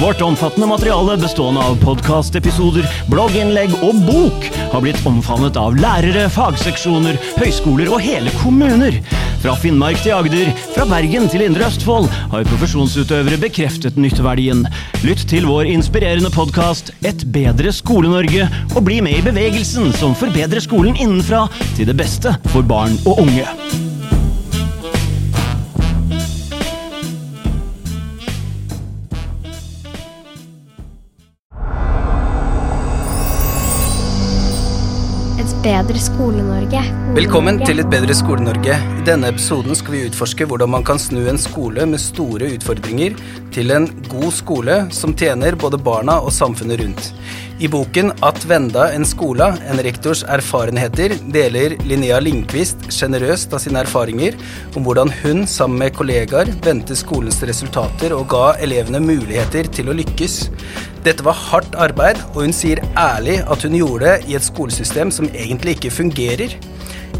Vårt omfattande materiale bestående av podkastepisoder, blogginnlegg og bok har blitt omfavnet av lærere, fagseksjoner, høyskoler og hele kommuner. Fra Finnmark til Agder, fra Bergen til Indre Østfold har profesjonsutøvere bekreftet nytteverdien. Lytt til vår inspirerende podkast Et bedre Skole-Norge, og bli med i bevegelsen som forbedrer skolen innenfra til det beste for barn og unge. Bedre Skole-Norge. Velkommen til Et bedre Skole-Norge. I denne episoden skal vi utforske hvordan man kan snu en skole med store utfordringer til en god skole som tjener både barna og samfunnet rundt. I boken At venda en skola, en rektors erfarenheter, deler Linnea Lindqvist sjenerøst av sine erfaringer om hvordan hun sammen med kollegaer vendte skolens resultater og ga elevene muligheter til å lykkes. Dette var hardt arbeid, og hun sier ærlig at hun gjorde det i et skolesystem som egentlig ikke fungerer.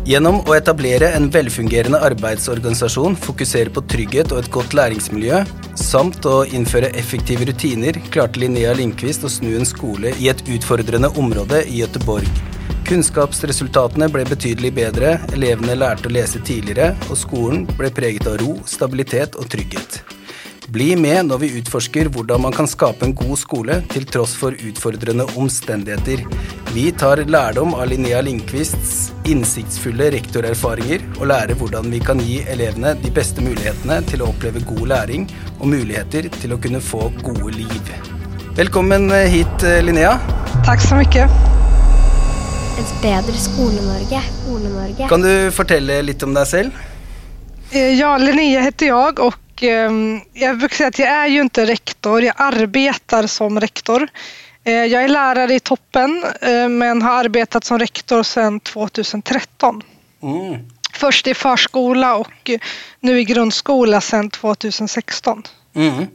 Gjennom å etablere en velfungerende arbeidsorganisasjon, fokusere på trygghet og et godt læringsmiljø, samt å innføre effektive rutiner, klarte Linnea Lindqvist å snu en skole i et utfordrende område i Göteborg. Kunnskapsresultatene ble betydelig bedre, elevene lærte å lese tidligere, og skolen ble preget av ro, stabilitet og trygghet. Bli med når vi utforsker hvordan man kan skape en god skole til tross for utfordrende omstendigheter. Vi tar lærdom av Linnea Lindqvists innsiktsfulle rektorerfaringer og lærer hvordan vi kan gi elevene de beste mulighetene til å oppleve god læring og muligheter til å kunne få gode liv. Velkommen hit, Linnea. Tack så mycket. Et bedre Skole-Norge. Skole-Norge. Kan du fortelle litt om deg selv? Eh, Ja, Linnea heter jag och ehm, jag brukar säga att jag är ju inte rektor, jag arbetar som rektor. Eh, Jag är lärare i toppen eh, men har arbetat som rektor sedan 2013. Mm. Först i förskola och nu i grundskola sedan 2016. Mhm.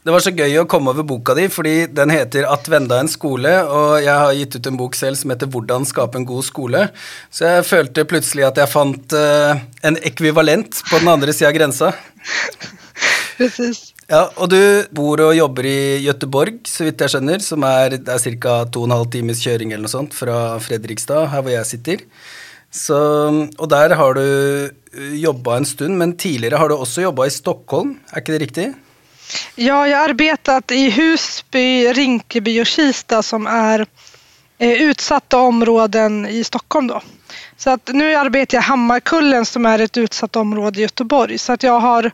Det var så gøy å komme over boka di, fordi den heter At venda en skole, og jeg har gitt ut en bok selv som heter Hvordan skape en god skole. Så jeg følte plutselig at jeg fant eh, en ekvivalent på den andre sida av grensa. Precis. Ja, og du bor og jobber i Göteborg, så vidt jeg skjønner, som er, det er ca. to og en halv times kjøring eller noe sånt fra Fredrikstad, her hvor jeg sitter. Så, og der har du jobba en stund, men tidligere har du også jobba i Stockholm, er ikke det riktig? Ja, jag har arbetat i Husby, Rinkeby och Kista som är eh, utsatta områden i Stockholm då. Så att nu arbetar jag i Hammarkullen som är ett utsatt område i Göteborg. Så att jag har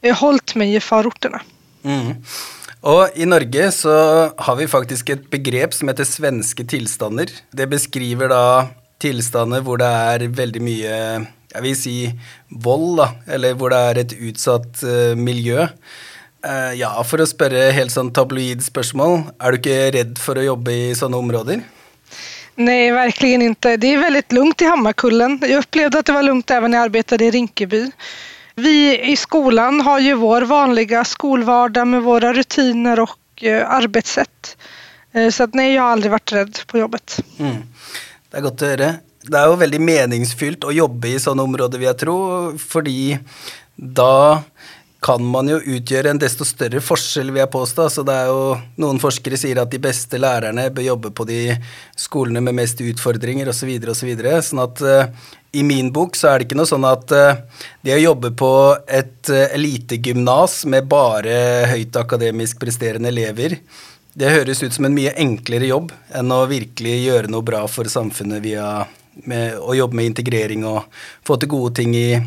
eh, hållit mig i förorterna. Mm. Och i Norge så har vi faktiskt ett begrepp som heter svenska tillstånder. Det beskriver då tilstander där det är väldigt mycket, jag vill säga våld eller där det är ett utsatt eh. Eh, ja, for å spørre helt sånn tabloid spørsmål, er du ikke redd for å jobbe i sånne områder? Nej, verkligen inte. Det är väldigt lugnt i Hammarkullen. Jag upplevde att det var lugnt även när jag arbetade i Rinkeby. Vi i skolan har ju vår vanliga skolvardag med våra rutiner och eh, arbetssätt. Eh, Så att nej, jag har aldrig varit rädd på jobbet. Mm. Det er godt å høre. Det er jo veldig meningsfylt å jobbe i sånne områder, vil jeg tro, fordi da kan man jo utgjøre en desto større forskjell, vil jeg påstå. Så det er jo Noen forskere sier at de beste lærerne bør jobbe på de skolene med mest utfordringer, osv., osv. Så sånn at uh, i min bok så er det ikke noe sånn at uh, det å jobbe på et uh, elitegymnas med bare høyt akademisk presterende elever, det høres ut som en mye enklere jobb enn å virkelig gjøre noe bra for samfunnet via med, å jobbe med integrering og få til gode ting i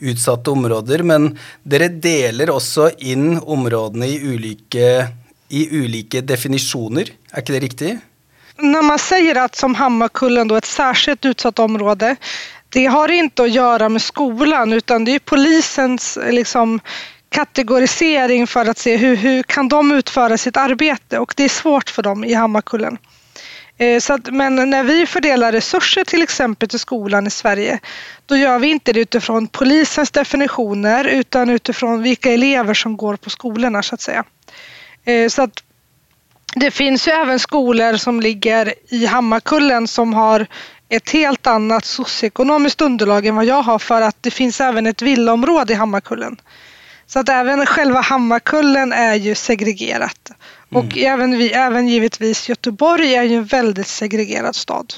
utsatte områder. Men dere deler også inn områdene i ulike, i ulike definisjoner, er ikke det riktig? När man säger att som Hammarkullen då ett särskilt utsatt område, det har inte att göra med skolan utan det är polisens liksom, kategorisering för att se hur, hur kan de utföra sitt arbete och det är svårt för dem i Hammarkullen. Eh, så att, men när vi fördelar resurser till exempel till skolan i Sverige, då gör vi inte det utifrån polisens definitioner utan utifrån vilka elever som går på skolorna så att säga. Eh, så att det finns ju även skolor som ligger i Hammarkullen som har ett helt annat socioekonomiskt underlag än vad jag har för att det finns även ett villaområde i Hammarkullen. Så att även själva Hammarkullen är ju segregerat. Och mm. även, vi, även givetvis Göteborg är ju en väldigt segregerad stad.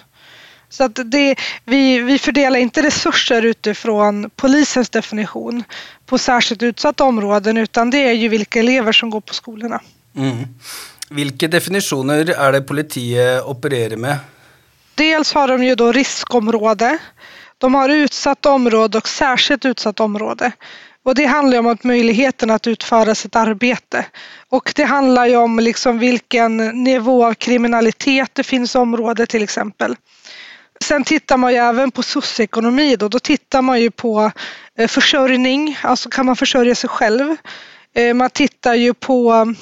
Så att det, vi, vi fördelar inte resurser utifrån polisens definition på särskilt utsatta områden utan det är ju vilka elever som går på skolorna. Mm. Vilka definitioner är det politiet opererar med? Dels har de ju då riskområde. De har utsatt område och särskilt utsatt område. Och det handlar om att möjligheten att utföra sitt arbete. Och det handlar ju om liksom vilken nivå av kriminalitet det finns i området till exempel. Sen tittar man ju även på socioekonomi då. Då tittar man ju på eh, försörjning, alltså kan man försörja sig själv. Eh, man tittar ju på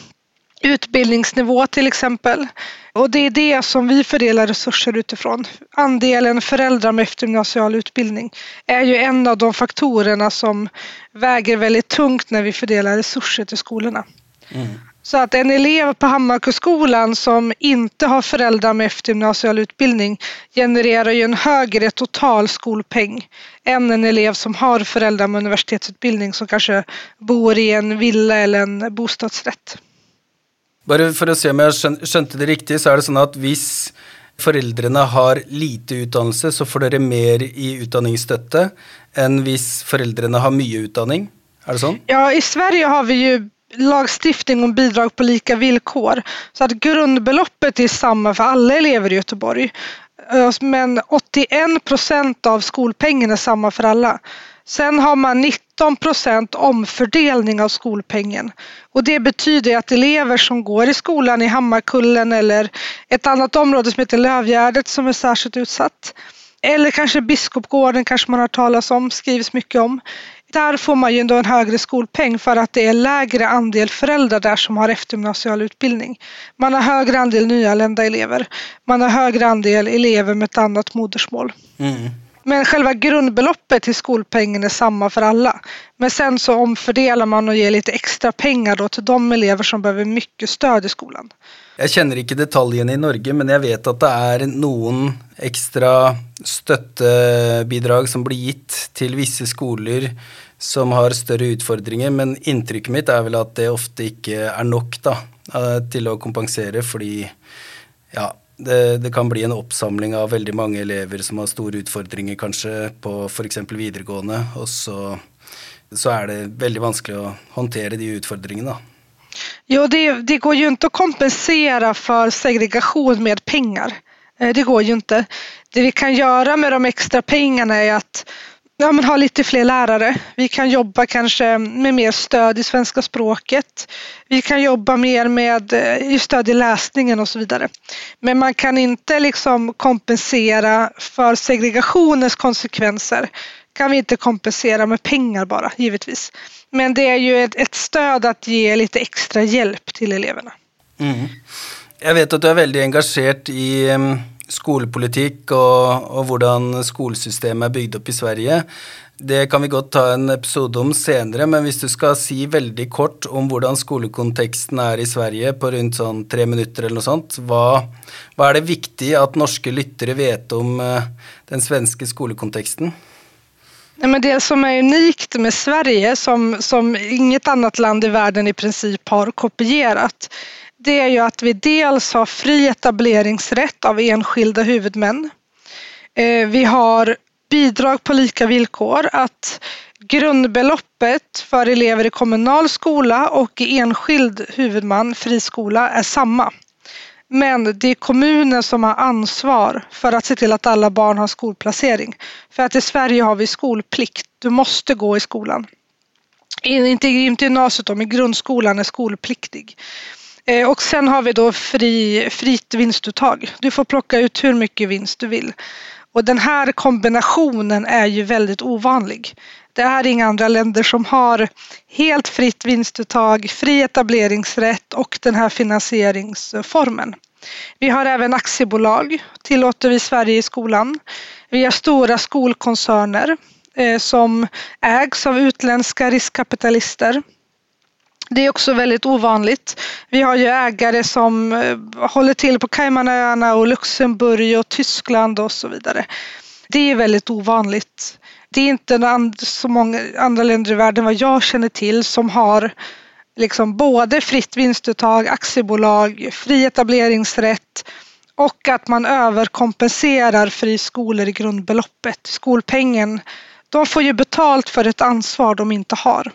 utbildningsnivå till exempel. Och det är det som vi fördelar resurser utifrån. Andelen föräldrar med eftergymnasial utbildning är ju en av de faktorerna som väger väldigt tungt när vi fördelar resurser till skolorna. Mm. Så att en elev på Hammarkuskolan som inte har föräldrar med eftergymnasial utbildning genererar ju en högre total skolpeng än en elev som har föräldrar med universitetsutbildning som kanske bor i en villa eller en bostadsrätt. Bara för att se om jag skönte det riktigt så är det så att om föräldrarna har lite utbildning så får de mer i utbildningsstöd än om föräldrarna har mycket utbildning. Är det så? Ja, i Sverige har vi ju lagstiftning om bidrag på lika villkor. Så att grundbeloppet är samma för alla elever i Göteborg. Men 81 procent av skolpengen är samma för alla. Sen har man 19 procent omfördelning av skolpengen. Och det betyder att elever som går i skolan i Hammarkullen eller ett annat område som heter Lövgärdet som är särskilt utsatt. Eller kanske Biskopgården kanske man har talat om, skrivs mycket om. Där får man ju ändå en högre skolpeng för att det är lägre andel föräldrar där som har eftergymnasial utbildning. Man har högre andel nyanlända elever. Man har högre andel elever med ett annat modersmål. Mm. Men själva grundbeloppet till skolpengen är samma för alla. Men sen så omfördelar man och ger lite extra pengar då till de elever som behöver mycket stöd i skolan. Jag känner inte detaljerna i Norge, men jag vet att det är någon extra stöttebidrag som blir gitt till vissa skolor som har större utmaningar. Men intrycket mitt är väl att det ofta inte är nog då, eh, till att kompensera för ja, det, det, kan bli en uppsamling av väldigt många elever som har stora utmaningar kanske på f.eks. videregående och så, så är det väldigt vanskelig att hantera de utmaningarna. Jo, det, det går ju inte att kompensera för segregation med pengar. Eh, det går ju inte. Det vi kan göra med de extra pengarna är att ja, men ha lite fler lärare. Vi kan jobba kanske med mer stöd i svenska språket. Vi kan jobba mer med eh, stöd i läsningen och så vidare. Men man kan inte liksom kompensera för segregationens konsekvenser. kan vi inte kompensera med pengar bara, givetvis. Men det är ju ett, ett stöd att ge lite extra hjälp till eleverna. Mm. Jag vet att du är väldigt engagerad i um skolpolitik och, och hur skolsystemet är byggt upp i Sverige. Det kan vi gott ta en episod om senare, men om du ska si väldigt kort om hur skolkontexten är i Sverige på runt sån tre minuter eller något sånt, vad, vad är det viktigt att norska lyttare vet om uh, den svenska skolkontexten? Nej, men det som är unikt med Sverige, som, som inget annat land i världen i princip har kopierat, det är ju att vi dels har fri etableringsrätt av enskilda huvudmän. Eh, vi har bidrag på lika villkor, att grundbeloppet för elever i kommunal skola och i enskild huvudman, friskola, är samma. Men det är kommunen som har ansvar för att se till att alla barn har skolplacering. För att i Sverige har vi skolplikt. Du måste gå i skolan. Inte, inte i gymnasiet, men grundskolan är skolpliktig. Eh, och sen har vi då fri, fritt vinstuttag. Du får plocka ut hur mycket vinst du vill. Och den här kombinationen är ju väldigt ovanlig. Det är inga andra länder som har helt fritt vinstuttag, fri etableringsrätt och den här finansieringsformen. Vi har även aktiebolag, tillåter vi i Sverige i skolan. Vi har stora skolkoncerner eh, som ägs av utländska riskkapitalister det är också väldigt ovanligt. Vi har ju ägare som eh, håller till på Caymanöarna och Luxemburg och Tyskland och så vidare. Det är väldigt ovanligt. Det är inte så många andra länder i världen vad jag känner till som har liksom både fritt vinstuttag, aktiebolag, fri etableringsrätt och att man överkompenserar friskolor i grundbeloppet. Skolpengen, de får ju betalt för ett ansvar de inte har.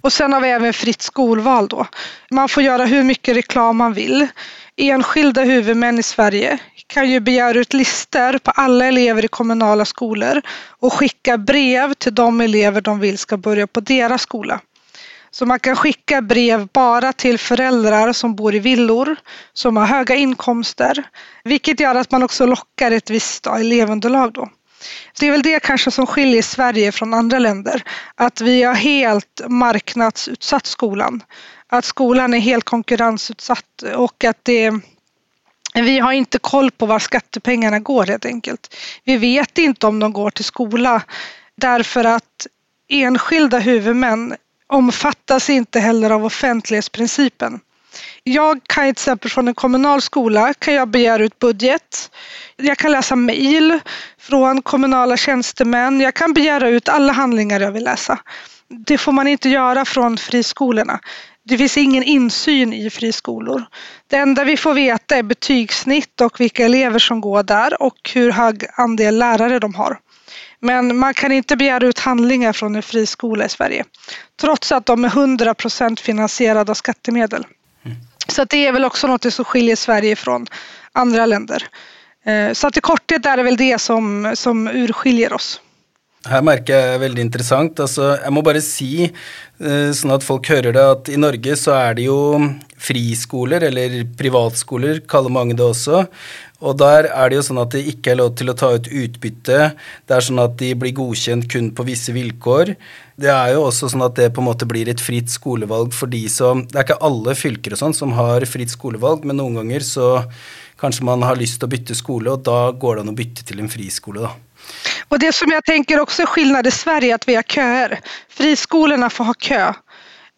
Och sen har vi även fritt skolval då. Man får göra hur mycket reklam man vill. Enskilda huvudmän i Sverige kan ju begära ut listor på alla elever i kommunala skolor och skicka brev till de elever de vill ska börja på deras skola. Så man kan skicka brev bara till föräldrar som bor i villor, som har höga inkomster, vilket gör att man också lockar ett visst elevunderlag då. Det är väl det kanske som skiljer Sverige från andra länder, att vi har helt marknadsutsatt skolan. Att skolan är helt konkurrensutsatt och att det vi har inte koll på var skattepengarna går helt enkelt. Vi vet inte om de går till skola därför att enskilda huvudmän omfattas inte heller av offentlighetsprincipen. Jag kan till exempel från en kommunal skola kan jag begära ut budget. Jag kan läsa mejl från kommunala tjänstemän. Jag kan begära ut alla handlingar jag vill läsa. Det får man inte göra från friskolorna. Det finns ingen insyn i friskolor. Det enda vi får veta är betygssnitt och vilka elever som går där och hur hög andel lärare de har. Men man kan inte begära ut handlingar från en friskola i Sverige. Trots att de är 100 procent finansierade av skattemedel. Så det är väl också något som skiljer Sverige från andra länder. Eh, så att i korthet är det väl det som, som urskiljer oss. Her merker jeg veldig interessant. Altså, jeg må bare si, så sånn at folk hører det, at i Norge så er det jo friskoler, eller privatskoler kaller mange det også. Og der er det jo sånn at det ikke er lov til å ta ut utbytte. Det er sånn at de blir godkjent kun på visse vilkår. Det er jo også sånn at det på en måte blir et fritt skolevalg for de som Det er ikke alle fylker og sånn som har fritt skolevalg, men noen ganger så kanskje man har lyst til å bytte skole, og da går det an å bytte til en friskole, da. Och det som jag tänker också är skillnad i Sverige att vi har köer. Friskolorna får ha kö.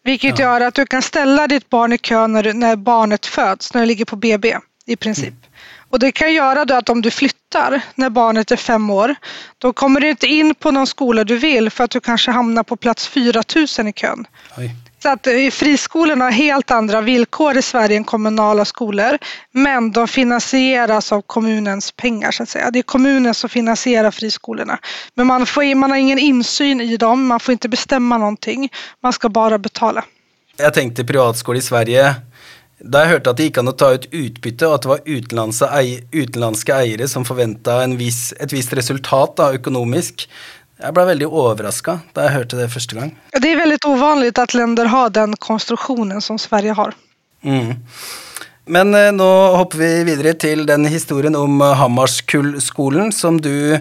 Vilket ja. gör att du kan ställa ditt barn i kö när, när barnet föds, när det ligger på BB i princip. Mm. Och det kan göra då att om du flyttar när barnet är fem år, då kommer du inte in på någon skola du vill för att du kanske hamnar på plats 4000 i kön. Oj. Så att eh, friskolorna har helt andra villkor i Sverige än kommunala skolor. Men de finansieras av kommunens pengar så att säga. Det är kommunen som finansierar friskolorna. Men man, får, man har ingen insyn i dem, man får inte bestämma någonting. Man ska bara betala. Jag tänkte privatskolor i Sverige. det har jag hört att det gick att ta ut utbyte och att det var utländska ägare som förväntade sig ett visst resultat ekonomiskt jag blev väldigt överraskad när jag hörde det första gången. Det är väldigt ovanligt att länder har den konstruktionen som Sverige har. Mm. Men eh, nu hoppar vi vidare till den historien om eh, Hammarskullskolen som du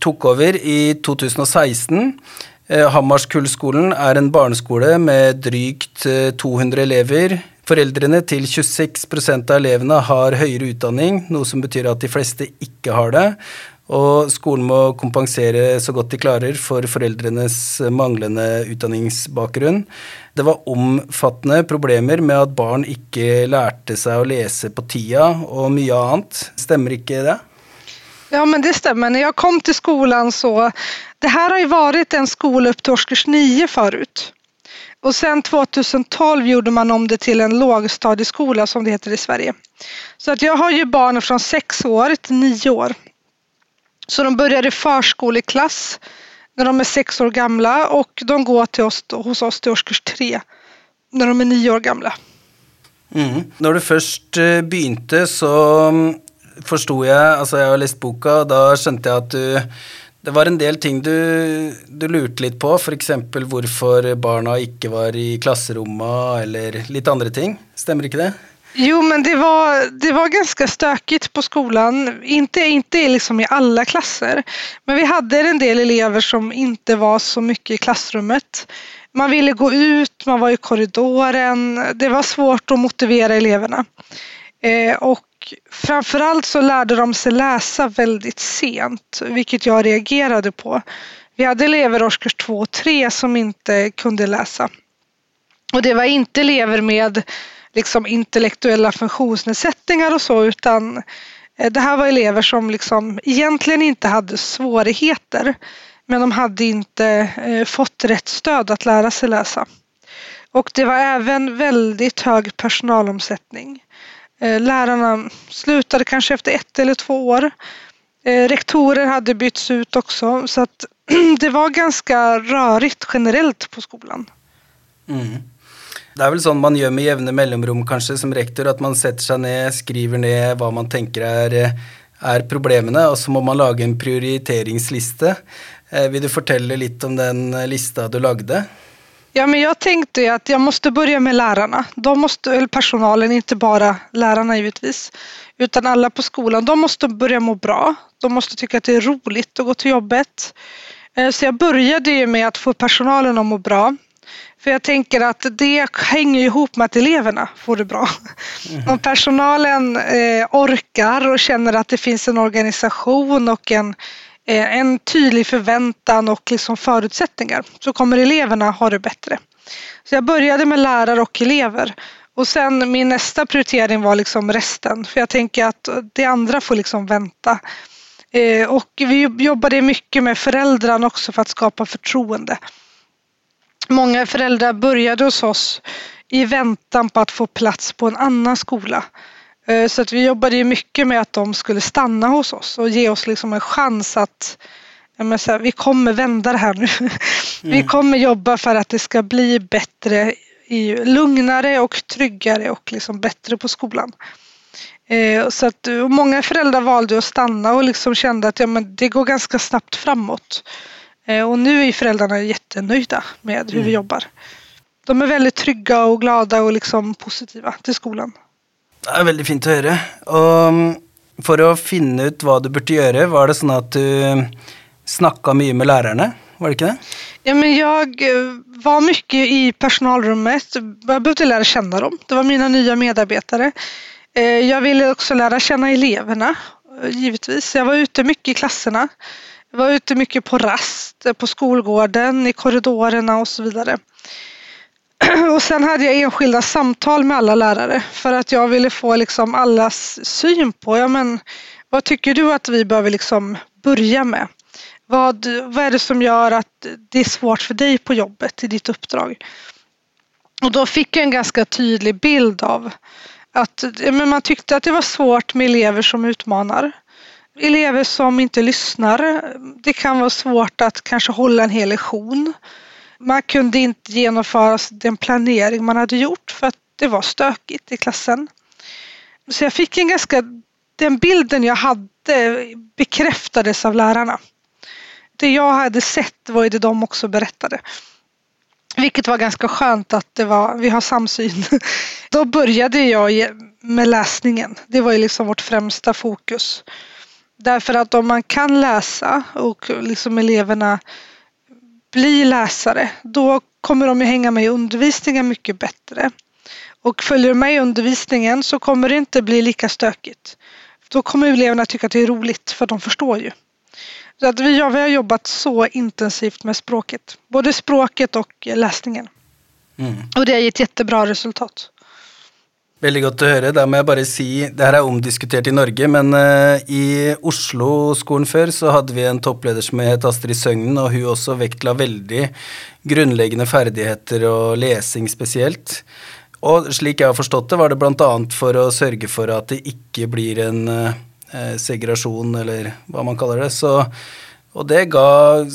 tog över i 2016. Eh, Hammarskullskolen är en barnskola med drygt 200 eh, elever. Föräldrarna till 26 procent av eleverna har högre utbildning, något som betyder att de flesta inte har det. Og skolen må kompensere så godt de klarer for foreldrenes manglende utdanningsbakgrunn. Det var omfattende problemer med at barn ikke lærte seg å lese på tida, och mycket annat. Stämmer inte det? Ja, men det stämmer. När jag kom till skolan så, det här har ju varit en skola upp till årskurs 9 förut. Och sen 2012 gjorde man om det till en lågstadieskola som det heter i Sverige. Så att jag har ju barn från 6 år till 9 år. Så de börjar i förskoleklass när de är sex år gamla och de går till oss, hos oss till årskurs tre när de är nio år gamla. Mm. När du först eh, började så mm, förstod jag, alltså jag har läst boken, då kände jag att du det var en del ting du, du lurte lite på, för exempel varför barnen inte var i klassrummet eller lite andra ting. Stämmer inte det? Jo, men det var, det var ganska stökigt på skolan. Inte, inte liksom i alla klasser. Men vi hade en del elever som inte var så mycket i klassrummet. Man ville gå ut, man var i korridoren. Det var svårt att motivera eleverna. Eh, och framförallt så lärde de sig läsa väldigt sent, vilket jag reagerade på. Vi hade elever årskurs 2 och 3 som inte kunde läsa. Och det var inte elever med liksom intellektuella funktionsnedsättningar och så utan eh, det här var elever som liksom egentligen inte hade svårigheter men de hade inte eh, fått rätt stöd att lära sig läsa. Och det var även väldigt hög personalomsättning. Eh, lärarna slutade kanske efter ett eller två år. Rektorer hade bytts ut också så att det var ganska rörigt generellt på skolan. Mm. Det är väl sånn man gör med jämna mellanrum kanske som rektor, att man sätter sig ner, skriver ner vad man tänker är, är problemen och så måste man lage en prioriteringslista. Eh, vill du berätta lite om den lista du lagde? Ja, men jag tänkte att jag måste börja med lärarna. De måste, eller personalen, inte bara lärarna givetvis, utan alla på skolan. De måste börja må bra. De måste tycka att det är roligt att gå till jobbet. Eh, så jag började ju med att få personalen att må bra. För jag tänker att det hänger ihop med att eleverna får det bra. Mm. Om personalen eh, orkar och känner att det finns en organisation och en, eh, en tydlig förväntan och liksom förutsättningar så kommer eleverna ha det bättre. Så jag började med lärare och elever. Och sen min nästa prioritering var liksom resten. För jag tänker att det andra får liksom vänta. Eh, och vi jobbade mycket med föräldrarna också för att skapa förtroende. Många föräldrar började hos oss i väntan på att få plats på en annan skola. Eh, så att vi jobbade ju mycket med att de skulle stanna hos oss och ge oss liksom en chans att här, vi kommer vända det här nu. Mm. Vi kommer jobba för att det ska bli bättre, lugnare och tryggare och liksom bättre på skolan. Eh, så att många föräldrar valde att stanna och liksom kände att ja, men det går ganska snabbt framåt. Eh, och nu är föräldrarna jättenöjda med hur mm. vi jobbar. De är väldigt trygga och glada och liksom positiva till skolan. Det är väldigt fint att höra. Och mm, för att finna ut vad du borde göra, var det så att du snackade mycket med lärarna? Var det inte det? Ja, men jag eh, var mycket i personalrummet. Jag behövde lära känna dem. Det var mina nya medarbetare. Eh, jag ville också lära känna eleverna, givetvis. Jag var ute mycket i klasserna. Jag var ute mycket på rast, eh, på skolgården, i korridorerna och så vidare. Och sen hade jag enskilda samtal med alla lärare för att jag ville få liksom allas syn på, ja men vad tycker du att vi behöver liksom börja med? Vad, vad är det som gör att det är svårt för dig på jobbet, i ditt uppdrag? Och då fick jag en ganska tydlig bild av att men man tyckte att det var svårt med elever som utmanar elever som inte lyssnar. Det kan vara svårt att kanske hålla en hel lektion. Man kunde inte genomföra den planering man hade gjort för att det var stökigt i klassen. Så jag fick en ganska, den bilden jag hade bekräftades av lärarna. Det jag hade sett var det de också berättade. Vilket var ganska skönt att det var, vi har samsyn. Då började jag med läsningen. Det var ju liksom vårt främsta fokus. Därför att om man kan läsa och liksom eleverna blir läsare då kommer de ju hänga med i undervisningen mycket bättre. Och följer de med i undervisningen så kommer det inte bli lika stökigt. Då kommer eleverna tycka att det är roligt för de förstår ju. Så att vi, ja, vi har jobbat så intensivt med språket. Både språket och läsningen. Mm. Och det har gett jättebra resultat. Veldig godt å høre. Da må jeg bare si Det her er omdiskutert i Norge, men uh, i Oslo-skolen før så hadde vi en toppleder som het Astrid Søgnen, og hun også vektla veldig grunnleggende ferdigheter og lesing spesielt. Og slik jeg har forstått det, var det bl.a. for å sørge for at det ikke blir en eh, uh, segregasjon, eller hva man kaller det. Så, og det ga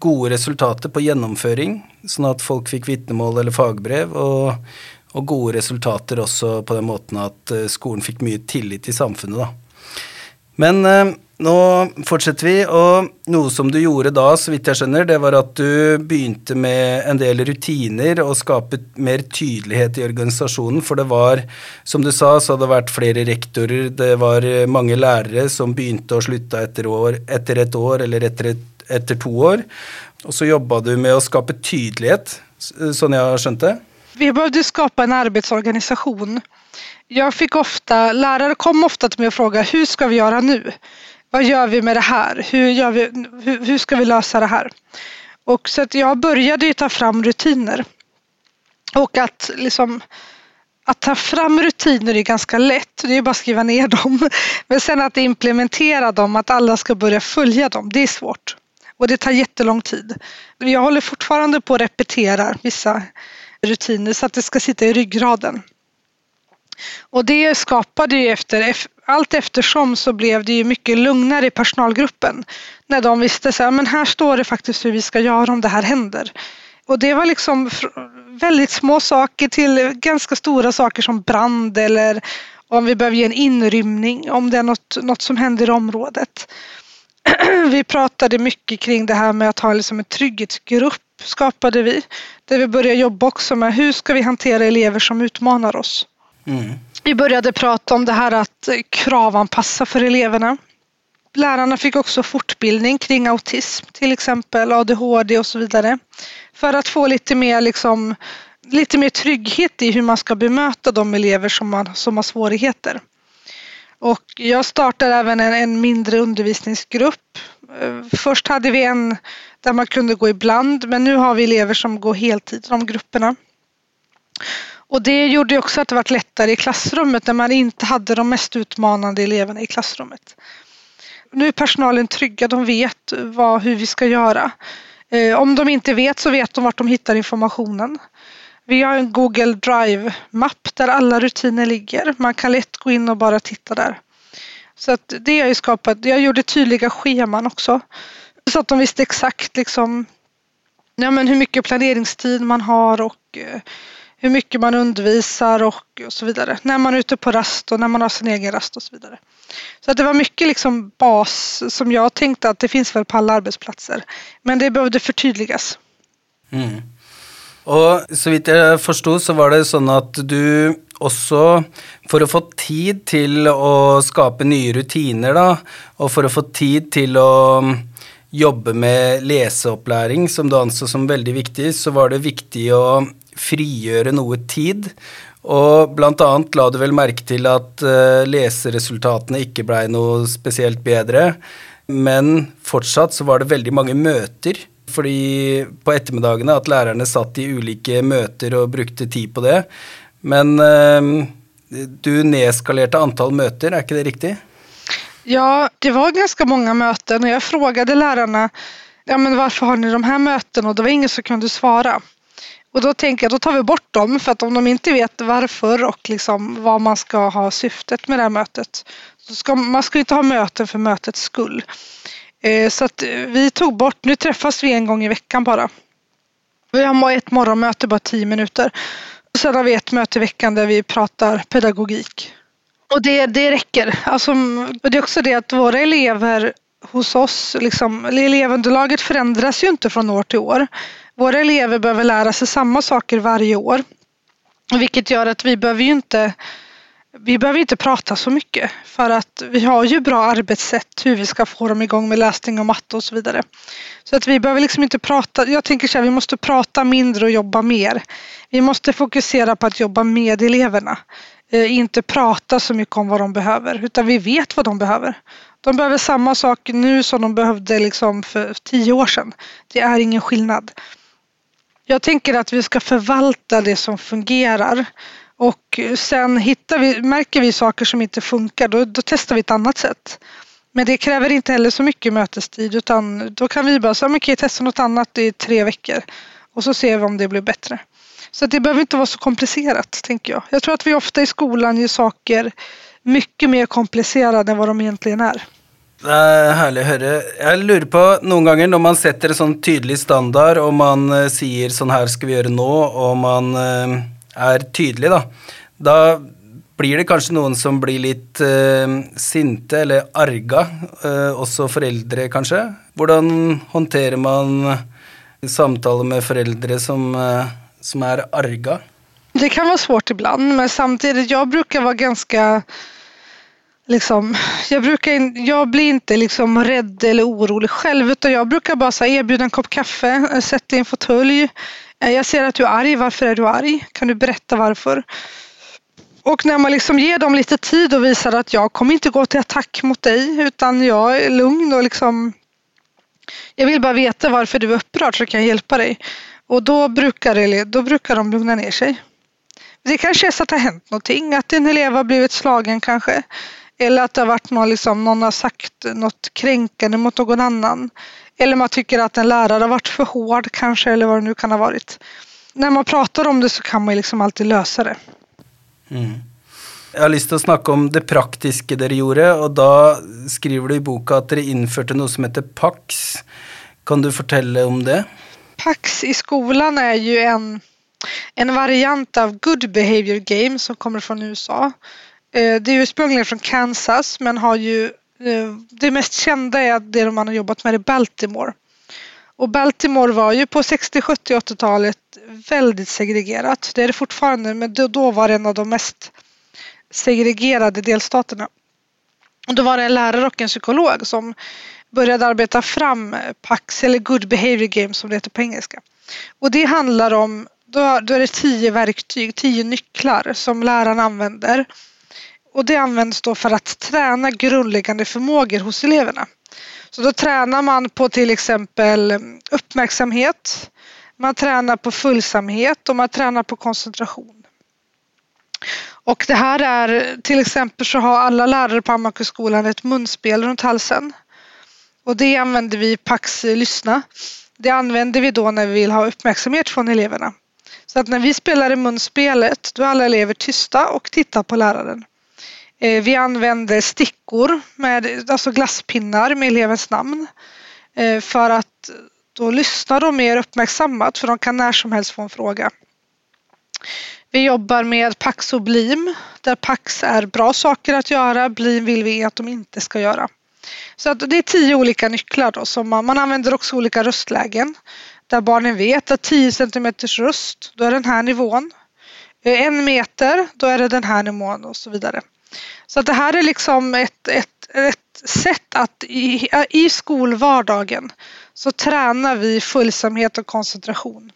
gode resultater på gjennomføring, sånn at folk fikk vitnemål eller fagbrev. og og gode resultater også på den måten at eh, skolen fikk mye tillit i samfunnet, da. Men eh, nå fortsetter vi, og noe som du gjorde da, så vidt jeg skjønner, det var at du begynte med en del rutiner og skape mer tydelighet i organisasjonen, for det var, som du sa, så hadde det vært flere rektorer, det var mange lærere som begynte og slutta etter, etter et år eller etter, et, etter to år. Og så jobba du med å skape tydelighet, sånn jeg har skjønt det? Vi behövde skapa en arbetsorganisation. Jag fick ofta, lärare kom ofta till mig och frågade hur ska vi göra nu? Vad gör vi med det här? Hur, gör vi, hur, hur ska vi lösa det här? Och så att jag började ju ta fram rutiner. Och att liksom att ta fram rutiner är ganska lätt, det är bara att skriva ner dem. Men sen att implementera dem, att alla ska börja följa dem, det är svårt. Och det tar jättelång tid. Jag håller fortfarande på att repetera vissa rutiner så att det ska sitta i ryggraden. Och det skapade ju efter, allt eftersom så blev det ju mycket lugnare i personalgruppen. När de visste så här, men här står det faktiskt hur vi ska göra om det här händer. Och det var liksom väldigt små saker till ganska stora saker som brand eller om vi behöver ge en inrymning, om det är något, något som händer i området. Vi pratade mycket kring det här med att ha liksom en trygghetsgrupp skapade vi. Där vi började jobba också med hur ska vi hantera elever som utmanar oss. Mm. Vi började prata om det här att kravanpassa för eleverna. Lärarna fick också fortbildning kring autism, till exempel ADHD och så vidare. För att få lite mer, liksom, lite mer trygghet i hur man ska bemöta de elever som, man, som har svårigheter. Och jag startade även en, en mindre undervisningsgrupp. Först hade vi en där man kunde gå ibland men nu har vi elever som går heltid i de grupperna. Och det gjorde också att det var lättare i klassrummet när man inte hade de mest utmanande eleverna i klassrummet. Nu är personalen trygga, de vet vad, hur vi ska göra. Eh, om de inte vet så vet de vart de hittar informationen. Vi har en Google Drive-mapp där alla rutiner ligger. Man kan lätt gå in och bara titta där. Så att det har jag skapat. Jag gjorde tydliga scheman också. Så att de visste exakt liksom, ja, men hur mycket planeringstid man har och eh, hur mycket man undervisar och, så vidare. När man är ute på rast och när man har sin egen rast och så vidare. Så att det var mycket liksom bas som jag tänkte att det finns väl på alla arbetsplatser. Men det behövde förtydligas. Mm. Och så vitt jag förstod så var det så att du också för att få tid till att skapa nya rutiner då, och för att få tid till att jobba med läsupplärning som du ansåg som väldigt viktigt så var det viktigt att frigöra något tid. Och bland annat lade du väl märke till att uh, eh, läsresultaten inte blev något speciellt bättre. Men fortsatt så var det väldigt många möten. För på eftermiddagarna att lärarna satt i olika möten och brukte tid på det. Men uh, du nedskalerade antal möten, är inte det riktigt? Ja, det var ganska många möten och jag frågade lärarna ja, men varför har ni de här mötena och det var ingen som kunde svara. Och då tänker jag, då tar vi bort dem för att om de inte vet varför och liksom vad man ska ha syftet med det här mötet. Så ska, man ska inte ha möten för mötets skull. Eh, så att eh, vi tog bort, nu träffas vi en gång i veckan bara. Vi har ett morgonmöte, bara tio minuter. Och sen har vi ett möte i veckan där vi pratar pedagogik. Och det, det räcker. Alltså, det är också det att våra elever hos oss, liksom, elevunderlaget förändras ju inte från år till år. Våra elever behöver lära sig samma saker varje år. Vilket gör att vi behöver ju inte vi behöver inte prata så mycket för att vi har ju bra arbetssätt hur vi ska få dem igång med läsning och matte och så vidare. Så att vi behöver liksom inte prata. Jag tänker så här, vi måste prata mindre och jobba mer. Vi måste fokusera på att jobba med eleverna. Eh, inte prata så mycket om vad de behöver utan vi vet vad de behöver. De behöver samma sak nu som de behövde liksom för tio år sedan. Det är ingen skillnad. Jag tänker att vi ska förvalta det som fungerar och sen hittar vi, märker vi saker som inte funkar då, då testar vi ett annat sätt. Men det kräver inte heller så mycket mötestid utan då kan vi bara säga okej testa något annat i tre veckor och så ser vi om det blir bättre. Så det behöver inte vara så komplicerat tänker jag. Jag tror att vi ofta i skolan gör saker mycket mer komplicerade än vad de egentligen är. Det är härligt att höra. Jag lurer på någon gånger när man sätter en sån tydlig standard och man eh, säger sån här ska vi göra nu och man eh, är tydlig då. Då blir det kanske någon som blir lite uh, sinte eller arga, uh, också föräldrar kanske. Hur hanterar man samtal med föräldrar som, uh, som är arga? Det kan vara svårt ibland, men samtidigt, jag brukar vara ganska liksom, jag, brukar, jag blir inte liksom rädd eller orolig själv utan jag brukar bara så erbjuda en kopp kaffe, sätta dig i en fåtölj. Eh, jag ser att du är arg, varför är du arg? Kan du berätta varför? Och när man liksom ger dem lite tid och visar att jag kommer inte gå till attack mot dig utan jag är lugn och liksom jag vill bara veta varför du är upprörd så kan jag hjälpa dig. Och då brukar, det, då brukar de lugna ner sig. Det kanske är så att det har hänt någonting, att en elev har blivit slagen kanske. Eller att det har varit någon, liksom, någon har sagt något kränkande mot någon annan. Eller man tycker att en lärare har varit för hård kanske, eller vad det nu kan ha varit. När man pratar om det så kan man liksom alltid lösa det. Mm. Jag har lust att snacka om det praktiska dere gjorde, och då skriver du i boken att ni införde något som heter PAX. Kan du berätta om det? PAX i skolan är ju en, en variant av Good Behavior Game som kommer från USA. Eh, det är ursprungligen från Kansas men har ju eh, det mest kända är det man har jobbat med i Baltimore. Och Baltimore var ju på 60, 70, 80-talet väldigt segregerat. Det är det fortfarande men då var det en av de mest segregerade delstaterna. Och då var det en lärare och en psykolog som började arbeta fram eh, PAX eller Good Behavior Games som det heter på engelska. Och det handlar om, då, då är det tio verktyg, tio nycklar som läraren använder. Och det används då för att träna grundläggande förmågor hos eleverna. Så då tränar man på till exempel mm, uppmärksamhet, man tränar på följsamhet och man tränar på koncentration. Och det här är till exempel så har alla lärare på Hammarkullskolan ett munspel runt halsen. Och det använder vi i Pax Lyssna. Det använder vi då när vi vill ha uppmärksamhet från eleverna. Så att när vi spelar i munspelet då är alla elever tysta och tittar på läraren. Eh, vi använder stickor, med, alltså glasspinnar med elevens namn. Eh, för att då lyssnar de mer uppmärksammat för de kan när som helst få en fråga. Vi jobbar med Pax och Blim där Pax är bra saker att göra, Blim vill vi att de inte ska göra. Så att det är tio olika nycklar då som man, man använder också olika röstlägen där barnen vet att 10 cm röst, då är den här nivån. Eh, en meter, då är det den här nivån och så vidare. Så att det här är liksom ett, ett, ett sätt att i, i skolvardagen så tränar vi följsamhet och koncentration.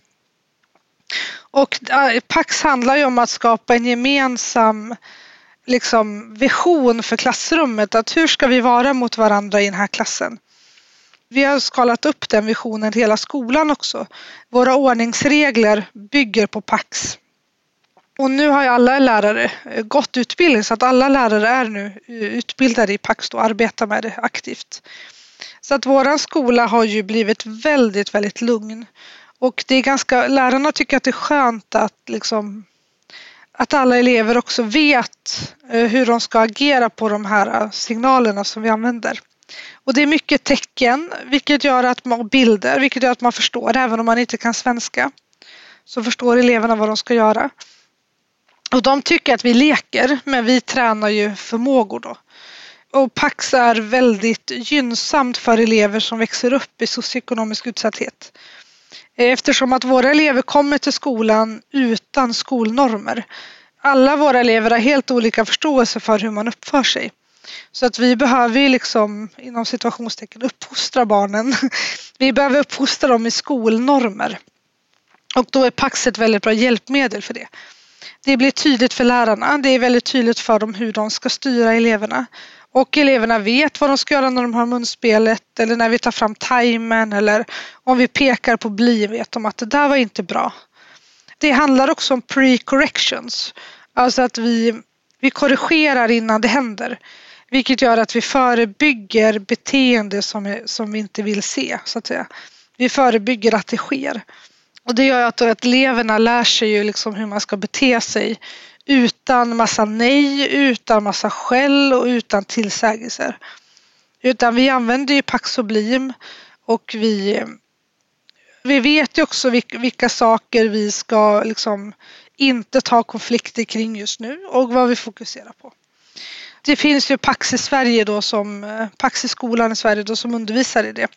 Och eh, Pax handlar ju om att skapa en gemensam liksom, vision för klassrummet. Att hur ska vi vara mot varandra i den här klassen? Vi har skalat upp den visionen till hela skolan också. Våra ordningsregler bygger på Pax. Och nu har ju alla lärare eh, gått utbildning så att alla lärare är nu eh, utbildade i Pax och arbetar med det aktivt. Så att våran skola har ju blivit väldigt, väldigt lugn. Och det är ganska, lärarna tycker att det är skönt att liksom att alla elever också vet eh, hur de ska agera på de här eh, signalerna som vi använder. Och det är mycket tecken, vilket gör att man, bilder, vilket gör att man förstår även om man inte kan svenska. Så förstår eleverna vad de ska göra. Och de tycker att vi leker, men vi tränar ju förmågor då. Och Pax är väldigt gynnsamt för elever som växer upp i socioekonomisk utsatthet. Eftersom att våra elever kommer till skolan utan skolnormer. Alla våra elever har helt olika förståelse för hur man uppför sig. Så att vi behöver liksom inom situationstecken uppfostra barnen. Vi behöver uppfostra dem i skolnormer. Och då är Pax ett väldigt bra hjälpmedel för det. Det blir tydligt för lärarna. Det är väldigt tydligt för dem hur de ska styra eleverna. Och eleverna vet vad de ska göra när de har munspelet eller när vi tar fram timern eller om vi pekar på bli vet de att det där var inte bra. Det handlar också om pre-corrections. Alltså att vi, vi korrigerar innan det händer. Vilket gör att vi förebygger beteende som, är, som vi inte vill se. Så att säga. Vi förebygger att det sker. Och det gör att, att eleverna lär sig ju liksom hur man ska bete sig utan massa nej, utan massa skäll och utan tillsägelser. Utan vi använder ju Paxoblim och vi, vi vet ju också vilka, vilka saker vi ska liksom inte ta konflikter kring just nu och vad vi fokuserar på. Det finns ju Pax i Sverige då som Pax i skolan i Sverige då som undervisar i det.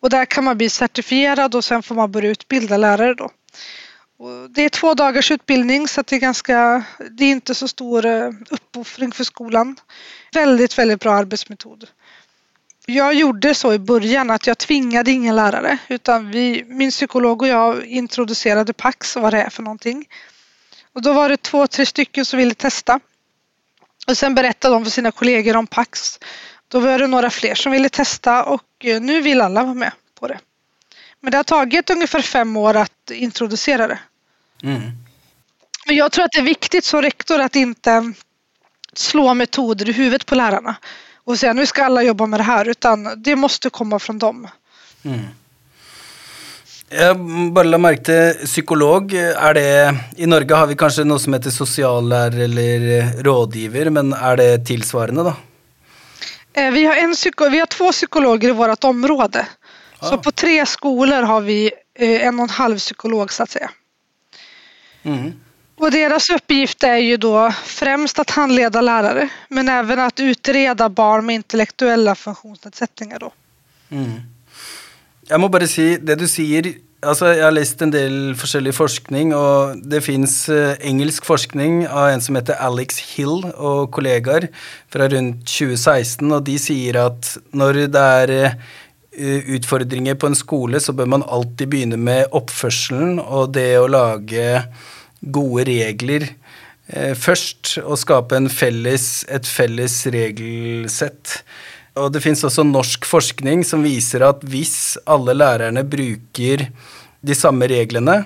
Och där kan man bli certifierad och sen får man börja utbilda lärare då. Det är två dagars utbildning så det är ganska, det är inte så stor eh, uppoffring för skolan. Väldigt, väldigt bra arbetsmetod. Jag gjorde så i början att jag tvingade ingen lärare utan vi, min psykolog och jag introducerade Pax och vad det är för någonting. Och då var det två, tre stycken som ville testa. Och sen berättade de för sina kollegor om Pax. Då var det några fler som ville testa och eh, nu vill alla vara med på det. Men det har tagit ungefär fem år att introducera det. Mm. Men jag tror att det är viktigt som rektor att inte slå metoder i huvudet på lärarna och säga nu ska alla jobba med det här utan det måste komma från dem. Mm. Jeg bare la merke til psykolog. Er det I Norge har vi kanskje noe som heter sosiallærer eller rådgiver, men er det tilsvarende, da? Eh, vi har, en psyko, vi har två psykologer i vårt område. Så på tre skolor har vi eh, en och en halv psykolog så att säga. Mm. Och deras uppgift är ju då främst att handleda lärare men även att utreda barn med intellektuella funktionsnedsättningar. Då. Mm. Jag måste bara säga, det du säger, alltså jag har läst en del olika forskning, och det finns eh, engelsk forskning av en som heter Alex Hill och kollegor från runt 2016, och de säger att när det är eh, uh, utfordringer på en skola så bör man alltid börja med uppförseln och det att lage gode regler uh, først, og skape felles, et felles regelsett. Og det fins også norsk forskning som viser at hvis alle lærerne bruker de samme reglene,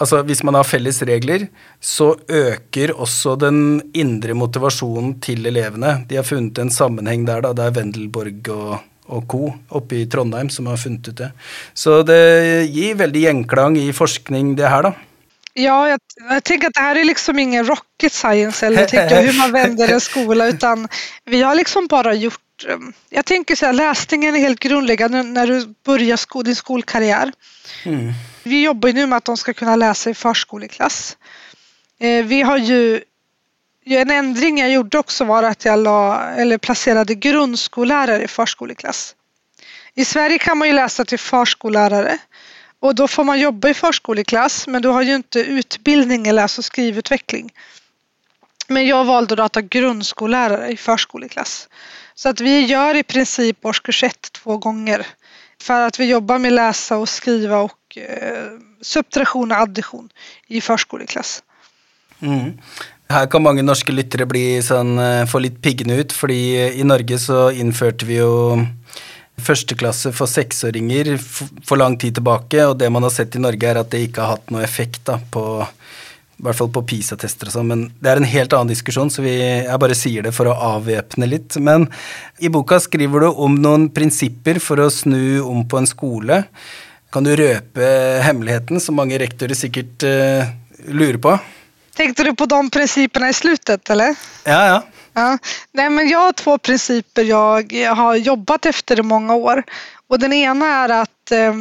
altså hvis man har felles regler, så øker også den indre motivasjonen til elevene. De har funnet en sammenheng der, da. Det er Wendelborg og, og co. oppe i Trondheim som har funnet ut det. Så det gir veldig gjenklang i forskning, det her, da. Ja, jag, jag, tänker att det här är liksom ingen rocket science eller tycker hur man vänder en skola utan vi har liksom bara gjort Ehm, jag tänker så här, läsningen är helt grundläggande när du börjar sko din skolkarriär. Mm. Vi jobbar ju nu med att de ska kunna läsa i förskoleklass. Eh, vi har ju en ändring jag gjorde också var att jag la, eller placerade grundskollärare i förskoleklass. I Sverige kan man ju läsa till förskollärare och då får man jobba i förskoleklass men du har ju inte utbildning i läs och skrivutveckling. Men jag valde då att ha grundskollärare i förskoleklass. Så att vi gör i princip årskurs ett två gånger. För att vi jobbar med läsa och skriva och eh, subtraktion och addition i förskoleklass. Mm. Här kan många norska lyttere bli sånn, eh, få litt piggende ut, fordi i Norge så innførte vi jo førsteklasse for seksåringer for lang tid tilbake, og det man har sett i Norge, er at det ikke har hatt noe effekt da, på i hvert fall på PISA-tester og sånn, men det er en helt annen diskusjon, så vi, jeg bare sier det for å avvæpne litt. Men i boka skriver du om noen prinsipper for å snu om på en skole. Kan du røpe hemmeligheten, som mange rektorer sikkert uh, lurer på? Tänkte du på de principerna i slutet, eller? Ja, ja ja. Nej, men jag har två principer jag har jobbat efter i många år. Och den ena är att eh,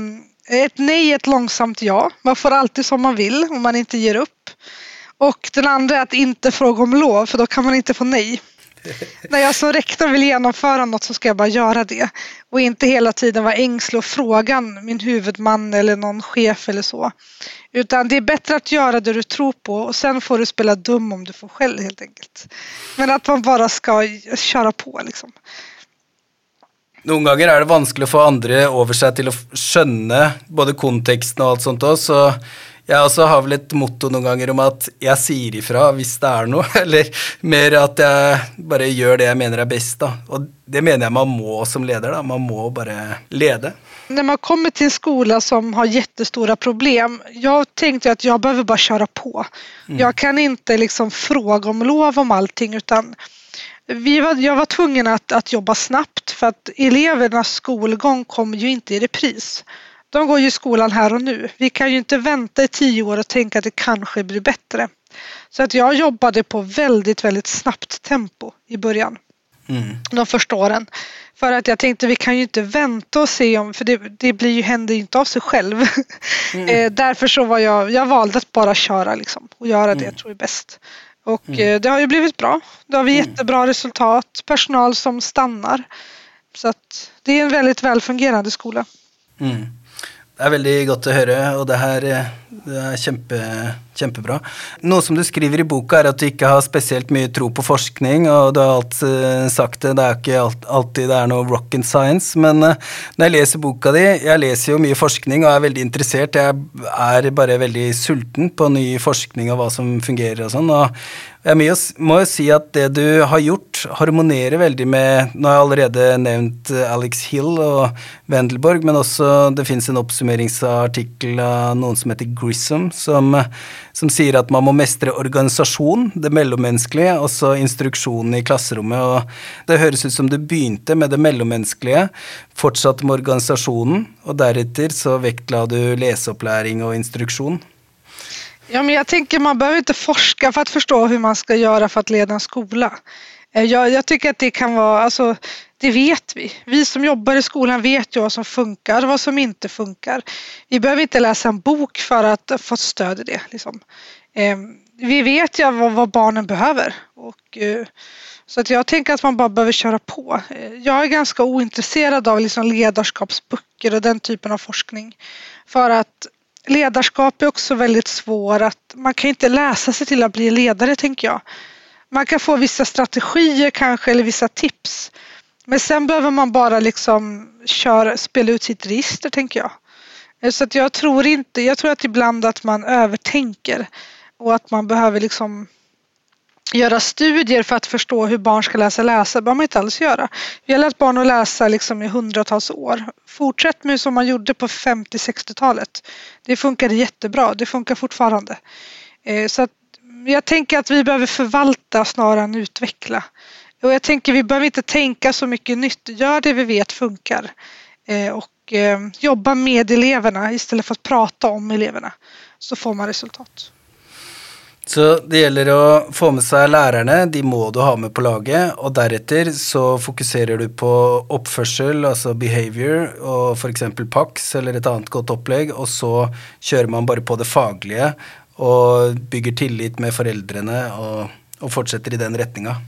ett nej är ett långsamt ja. Man får alltid som man vill om man inte ger upp. Och den andra är att inte fråga om lov för då kan man inte få nej. När jag som rektor vill genomföra något så ska jag bara göra det. Och inte hela tiden vara ängslig och fråga min huvudman eller någon chef eller så. Utan det är bättre att göra det du tror på och sen får du spela dum om du får skäll helt enkelt. Men att man bara ska köra på liksom. Noen ganger är det vanskelig att få andra over seg til å skjønne både kontexten och allt sånt òg, så jeg også har vel et motto noen ganger om at jeg sier ifra hvis det er noe, eller mer at jeg bare gjør det jeg mener er best, da. Og det mener jeg man må som leder, da. Man må bare lede. När man kommer till en skola som har jättestora problem, jag tänkte att jag behöver bara köra på. Mm. Jag kan inte liksom fråga om lov om allting utan vi var, jag var tvungen att, att jobba snabbt för att elevernas skolgång kommer ju inte i repris. De går ju i skolan här och nu. Vi kan ju inte vänta i tio år och tänka att det kanske blir bättre. Så att jag jobbade på väldigt, väldigt snabbt tempo i början. Mm. De första åren. För att jag tänkte vi kan ju inte vänta och se om, för det, det blir ju, händer ju inte av sig själv. Mm. eh, därför så var jag, jag valde att bara köra liksom och göra det mm. jag tror är bäst. Och mm. Eh, det har ju blivit bra. Det har vi mm. jättebra resultat, personal som stannar. Så att det är en väldigt välfungerande skola. Mm. Det er veldig godt å høre, og det her eh, det er kjempe, kjempebra. Noe som du skriver i boka, er at du ikke har spesielt mye tro på forskning, og du har alt eh, sagt det, det er ikke alltid det er noe rock and science, men eh, når jeg leser boka di Jeg leser jo mye forskning og er veldig interessert, jeg er bare veldig sulten på ny forskning og hva som fungerer og sånn, og, Jeg må jo, må si at det du har gjort, harmonerer veldig med Nå har jeg allerede nevnt eh, Alex Hill og Wendelborg, men også det fins en oppsummeringsartikkel av noen som heter Grissom, som, som, sier at man må mestre organisasjon, det mellommenneskelige, og så instruksjonen i klasserommet. og Det høres ut som du begynte med det mellommenneskelige, fortsatte med organisasjonen, og deretter så vektla du leseopplæring og instruksjon. Ja, men jag tänker man behöver inte forska för att förstå hur man ska göra för att leda en skola. Eh, jag, jag tycker att det kan vara, alltså det vet vi. Vi som jobbar i skolan vet ju vad som funkar och vad som inte funkar. Vi behöver inte läsa en bok för att få stöd i det. Liksom. Ehm, vi vet ju vad, vad barnen behöver. Och, eh, så att jag tänker att man bara behöver köra på. Eh, jag är ganska ointresserad av liksom ledarskapsböcker och den typen av forskning. För att ledarskap är också väldigt svår att man kan inte läsa sig till att bli ledare tänker jag. Man kan få vissa strategier kanske eller vissa tips. Men sen behöver man bara liksom köra, spela ut sitt register tänker jag. Eh, så att jag tror inte, jag tror att ibland att man övertänker och att man behöver liksom göra studier för att förstå hur barn ska läsa läsa. Det behöver man inte alls göra. Vi har lärt barn att läsa liksom i hundratals år. Fortsätt med som man gjorde på 50-60-talet. Det funkade jättebra. Det funkar fortfarande. Eh, så att jag tänker att vi behöver förvalta snarare än utveckla. Och jag tänker vi behöver inte tänka så mycket nytt. Gör det vi vet funkar. Eh, och eh, jobba med eleverna istället för att prata om eleverna. Så får man resultat. Så det gjelder å få med seg lærerne, de må du ha med på laget, og deretter så fokuserer du på oppførsel, altså behavior, og f.eks. PAX eller et annet godt opplegg, og så kjører man bare på det faglige og bygger tillit med foreldrene og, og fortsetter i den retninga.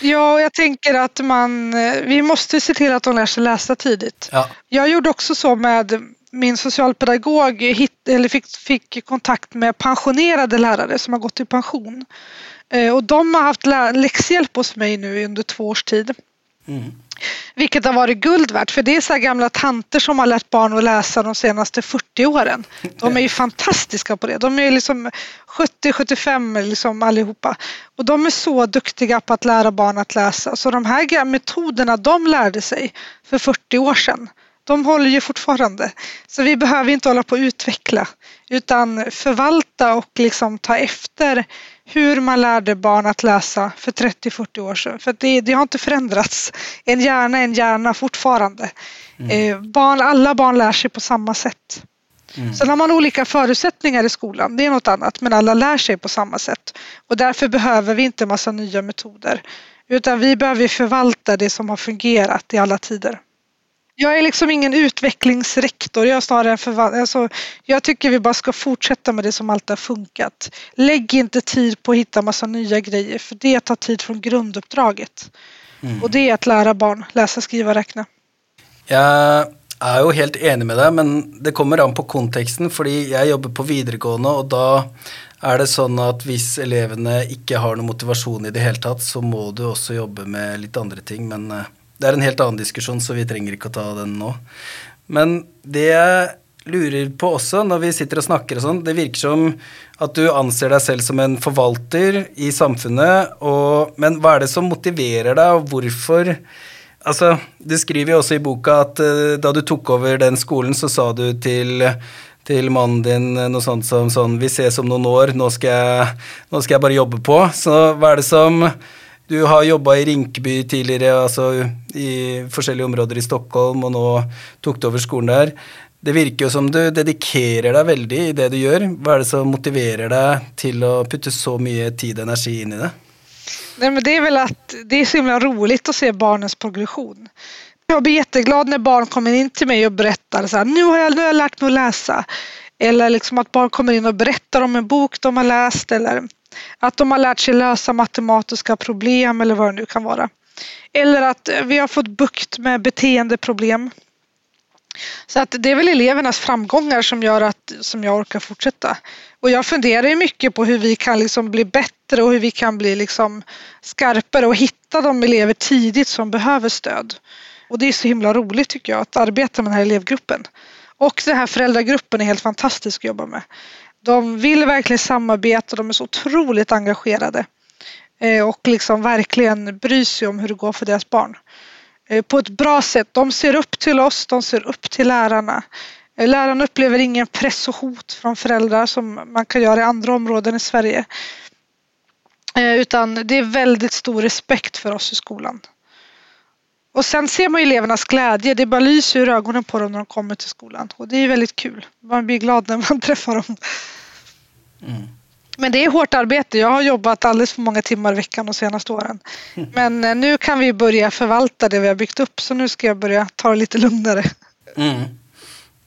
Ja, och jag tänker att man, vi måste se till att de lär sig läsa tidigt. Ja. Jag gjorde också så med min socialpedagog hit, eller fick, fick kontakt med pensionerade lärare som har gått i pension. Eh, och de har haft läxhjälp hos mig nu under två års tid. Mm. Vilket har varit guld värt för det är så gamla tanter som har lärt barn att läsa de senaste 40 åren. De är ju fantastiska på det. De är liksom 70-75 liksom allihopa. Och de är så duktiga på att lära barn att läsa. Så de här metoderna de lärde sig för 40 år sedan de håller ju fortfarande. Så vi behöver inte hålla på att utveckla utan förvalta och liksom ta efter hur man lärde barn att läsa för 30-40 år sedan. För det, det, har inte förändrats. En hjärna är en hjärna fortfarande. Mm. Eh, barn, alla barn lär sig på samma sätt. Mm. Sen har man olika förutsättningar i skolan, det är något annat, men alla lär sig på samma sätt. Och därför behöver vi inte massa nya metoder. Utan vi behöver förvalta det som har fungerat i alla tider. Jag är liksom ingen utvecklingsrektor. Jag, är snarare förvalt- alltså, jag tycker vi bara ska fortsätta med det som alltid har funkat. Lägg inte tid på att hitta massa nya grejer för det tar tid från grunduppdraget. Mm. Och det är att lära barn läsa, skriva, räkna. Jag är ju helt enig med dig, men det kommer an på kontexten. För jag jobbar på videregående och då är det så att om eleverna inte har någon motivation i det hela tatt, så måste du också jobba med lite andra ting. Men eh, det er en helt annen diskusjon, så vi trenger ikke å ta den nå. Men det jeg lurer på også, når vi sitter og snakker og sånn, det virker som at du anser deg selv som en forvalter i samfunnet, og, men hva er det som motiverer deg, og hvorfor Altså, du skriver jo også i boka at uh, da du tok over den skolen, så sa du til til mannen din eh, noe sånt som sånn Vi ses om noen år, nå skal jeg, nå skal jeg bare jobbe på. Så hva er det som du har jobba i Rinkeby tidligere, altså i forskjellige områder i Stockholm, og nå tok du over skolen der. Det virker jo som du dedikerer deg veldig i det du gjør. Hva er det som motiverar dig till att putte så mycket tid och energi in i det? Nej, men det är väl att det är så himla roligt att se barnens progression. Jag blir jätteglad när barn kommer in till mig och berättar så här, nu har jag, nu har jag lärt mig att läsa. Eller liksom att barn kommer in och berättar om en bok de har läst eller att de har lärt sig lösa matematiska problem eller vad det nu kan vara. Eller att vi har fått bukt med beteendeproblem. Så att det är väl elevernas framgångar som gör att som jag orkar fortsätta. Och jag funderar ju mycket på hur vi kan liksom bli bättre och hur vi kan bli liksom skarpare och hitta de elever tidigt som behöver stöd. Och det är så himla roligt tycker jag att arbeta med den här elevgruppen. Och den här föräldragruppen är helt fantastisk att jobba med. De vill verkligen samarbeta, de är så otroligt engagerade. Eh, och liksom verkligen bryr sig om hur det går för deras barn. Eh, på ett bra sätt. De ser upp till oss, de ser upp till lärarna. Eh, lärarna upplever ingen press och hot från föräldrar som man kan göra i andra områden i Sverige. Utan det är väldigt stor respekt för oss i skolan. Och sen ser man ju elevernas glädje. Det bara lyser ur ögonen på dem när de kommer till skolan. Och det är väldigt kul. Man blir glad när man träffar dem. Mm. Men det är hårt arbete. Jag har jobbat alldeles för många timmar i veckan de senaste åren. Mm. Men eh, nu kan vi börja förvalta det vi har byggt upp. Så nu ska jag börja ta det lite lugnare. Mm.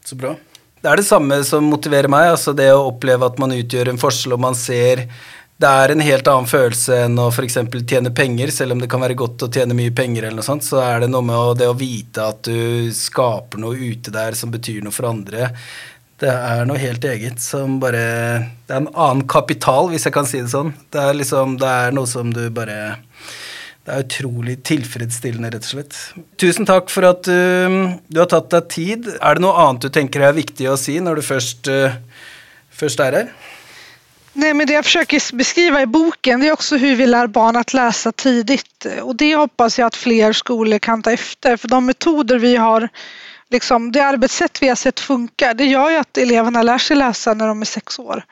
Så bra. Det är detsamma som motiverar mig. Alltså det att uppleva att man utgör en forskjell och man ser det är en helt annan følelse enn å f.eks. tjene penger, selv om det kan være godt å tjene mye penger, eller noe sånt, så er det noe med det å vite at du skaper noe ute der som betyr noe for andre. Det er noe helt eget som bare Det er en annen kapital, hvis jeg kan si det sånn. Det er liksom Det er noe som du bare det er utrolig tilfredsstillende, rett og slett. Tusen takk for at du, eh, du har tatt deg tid. Er det noe annet du tenker er viktig å si når du først, uh, først er eh, her? Nej, men det jag försöker beskriva i boken det är också hur vi lär barn att läsa tidigt och det hoppas jag att fler skolor kan ta efter för de metoder vi har, liksom, det arbetssätt vi har sett funka, det gör ju att eleverna lär sig läsa när de är sex år.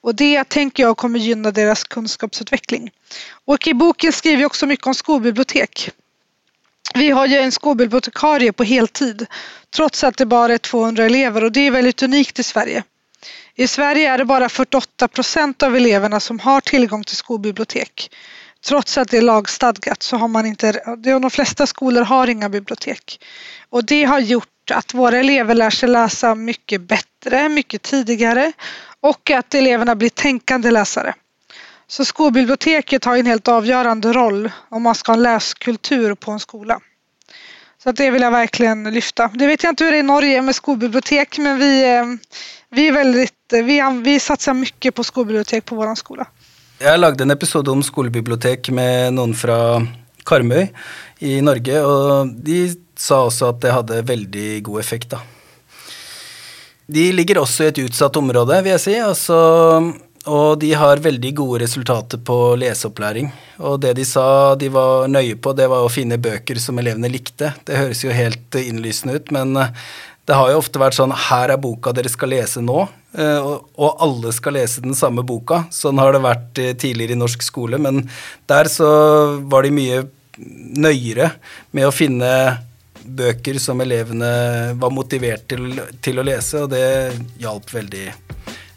Och det tänker jag kommer gynna deras kunskapsutveckling. Och i boken skriver jag också mycket om skolbibliotek. Vi har ju en skolbibliotekarie på heltid trots att det bara är 200 elever och det är väldigt unikt i Sverige. I Sverige är det bara 48 procent av eleverna som har tillgång till skolbibliotek. Trots att det är lagstadgat så har man inte, de flesta skolor har inga bibliotek. Och det har gjort att våra elever lär sig läsa mycket bättre, mycket tidigare och att eleverna blir tänkande läsare. Så skolbiblioteket har en helt avgörande roll om man ska ha en läskultur på en skola. Så att det vill jag verkligen lyfta. Det vet jag inte hur det är i Norge med skolbibliotek men vi, eh, vi, är väldigt, eh, vi, vi satsar mycket på skolbibliotek på vår skola. Jag lagde en episod om skolbibliotek med någon från Karmøy i Norge och de sa också att det hade väldigt god effekt. Då. De ligger också i ett utsatt område, vill jag säga. Alltså, og de har veldig gode resultater på leseopplæring. Og det de sa de var nøye på, det var å finne bøker som elevene likte. Det høres jo helt innlysende ut, men eh, det har jo ofte vært sånn her er boka dere skal lese nå, eh, og alle skal lese den samme boka. Sånn har det vært eh, tidligere i norsk skole, men der så var de mye nøyere med å finne bøker som elevene var motivert til, til å lese, og det hjalp veldig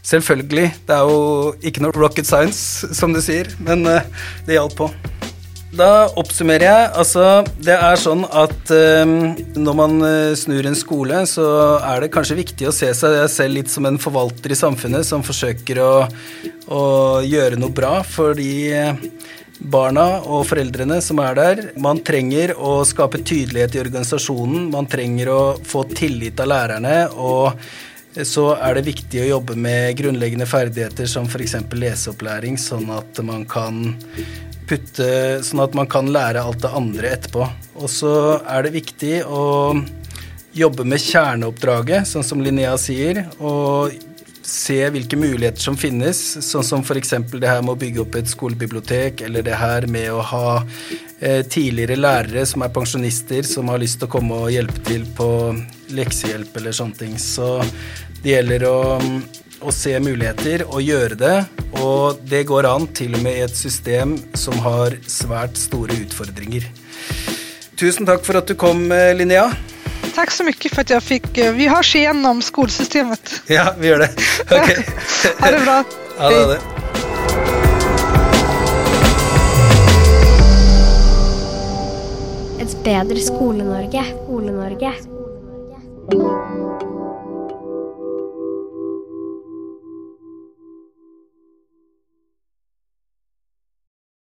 Selvfølgelig. Det er jo ikke noe rocket science, som du sier, men eh, det hjalp på. Da oppsummerer jeg. Altså, det er sånn at um, når man eh, snur en skole, så er det kanskje viktig å se seg selv litt som en forvalter i samfunnet som forsøker å, å gjøre noe bra for de barna og foreldrene som er der. Man trenger å skape tydelighet i organisasjonen. Man trenger å få tillit av lærerne. og så er det viktig å jobbe med grunnleggende ferdigheter som f.eks. leseopplæring, sånn at man kan putte Sånn at man kan lære alt det andre etterpå. Og så er det viktig å jobbe med kjerneoppdraget, sånn som Linnea sier, og se hvilke muligheter som finnes, sånn som f.eks. det her med å bygge opp et skolebibliotek, eller det her med å ha eh, tidligere lærere som er pensjonister, som har lyst til å komme og hjelpe til på leksehjelp eller sånne ting. Så det gjelder å, å se muligheter og gjøre det, og det går an til og med i et system som har svært store utfordringer. Tusen takk for at du kom, Linnea. Tack så mycket för att jag fick, vi hörs igen om skolsystemet. Ja, vi gör det. Okay. ha det bra. Ja, det det. Et bedre Skole-Norge. Skole-Norge.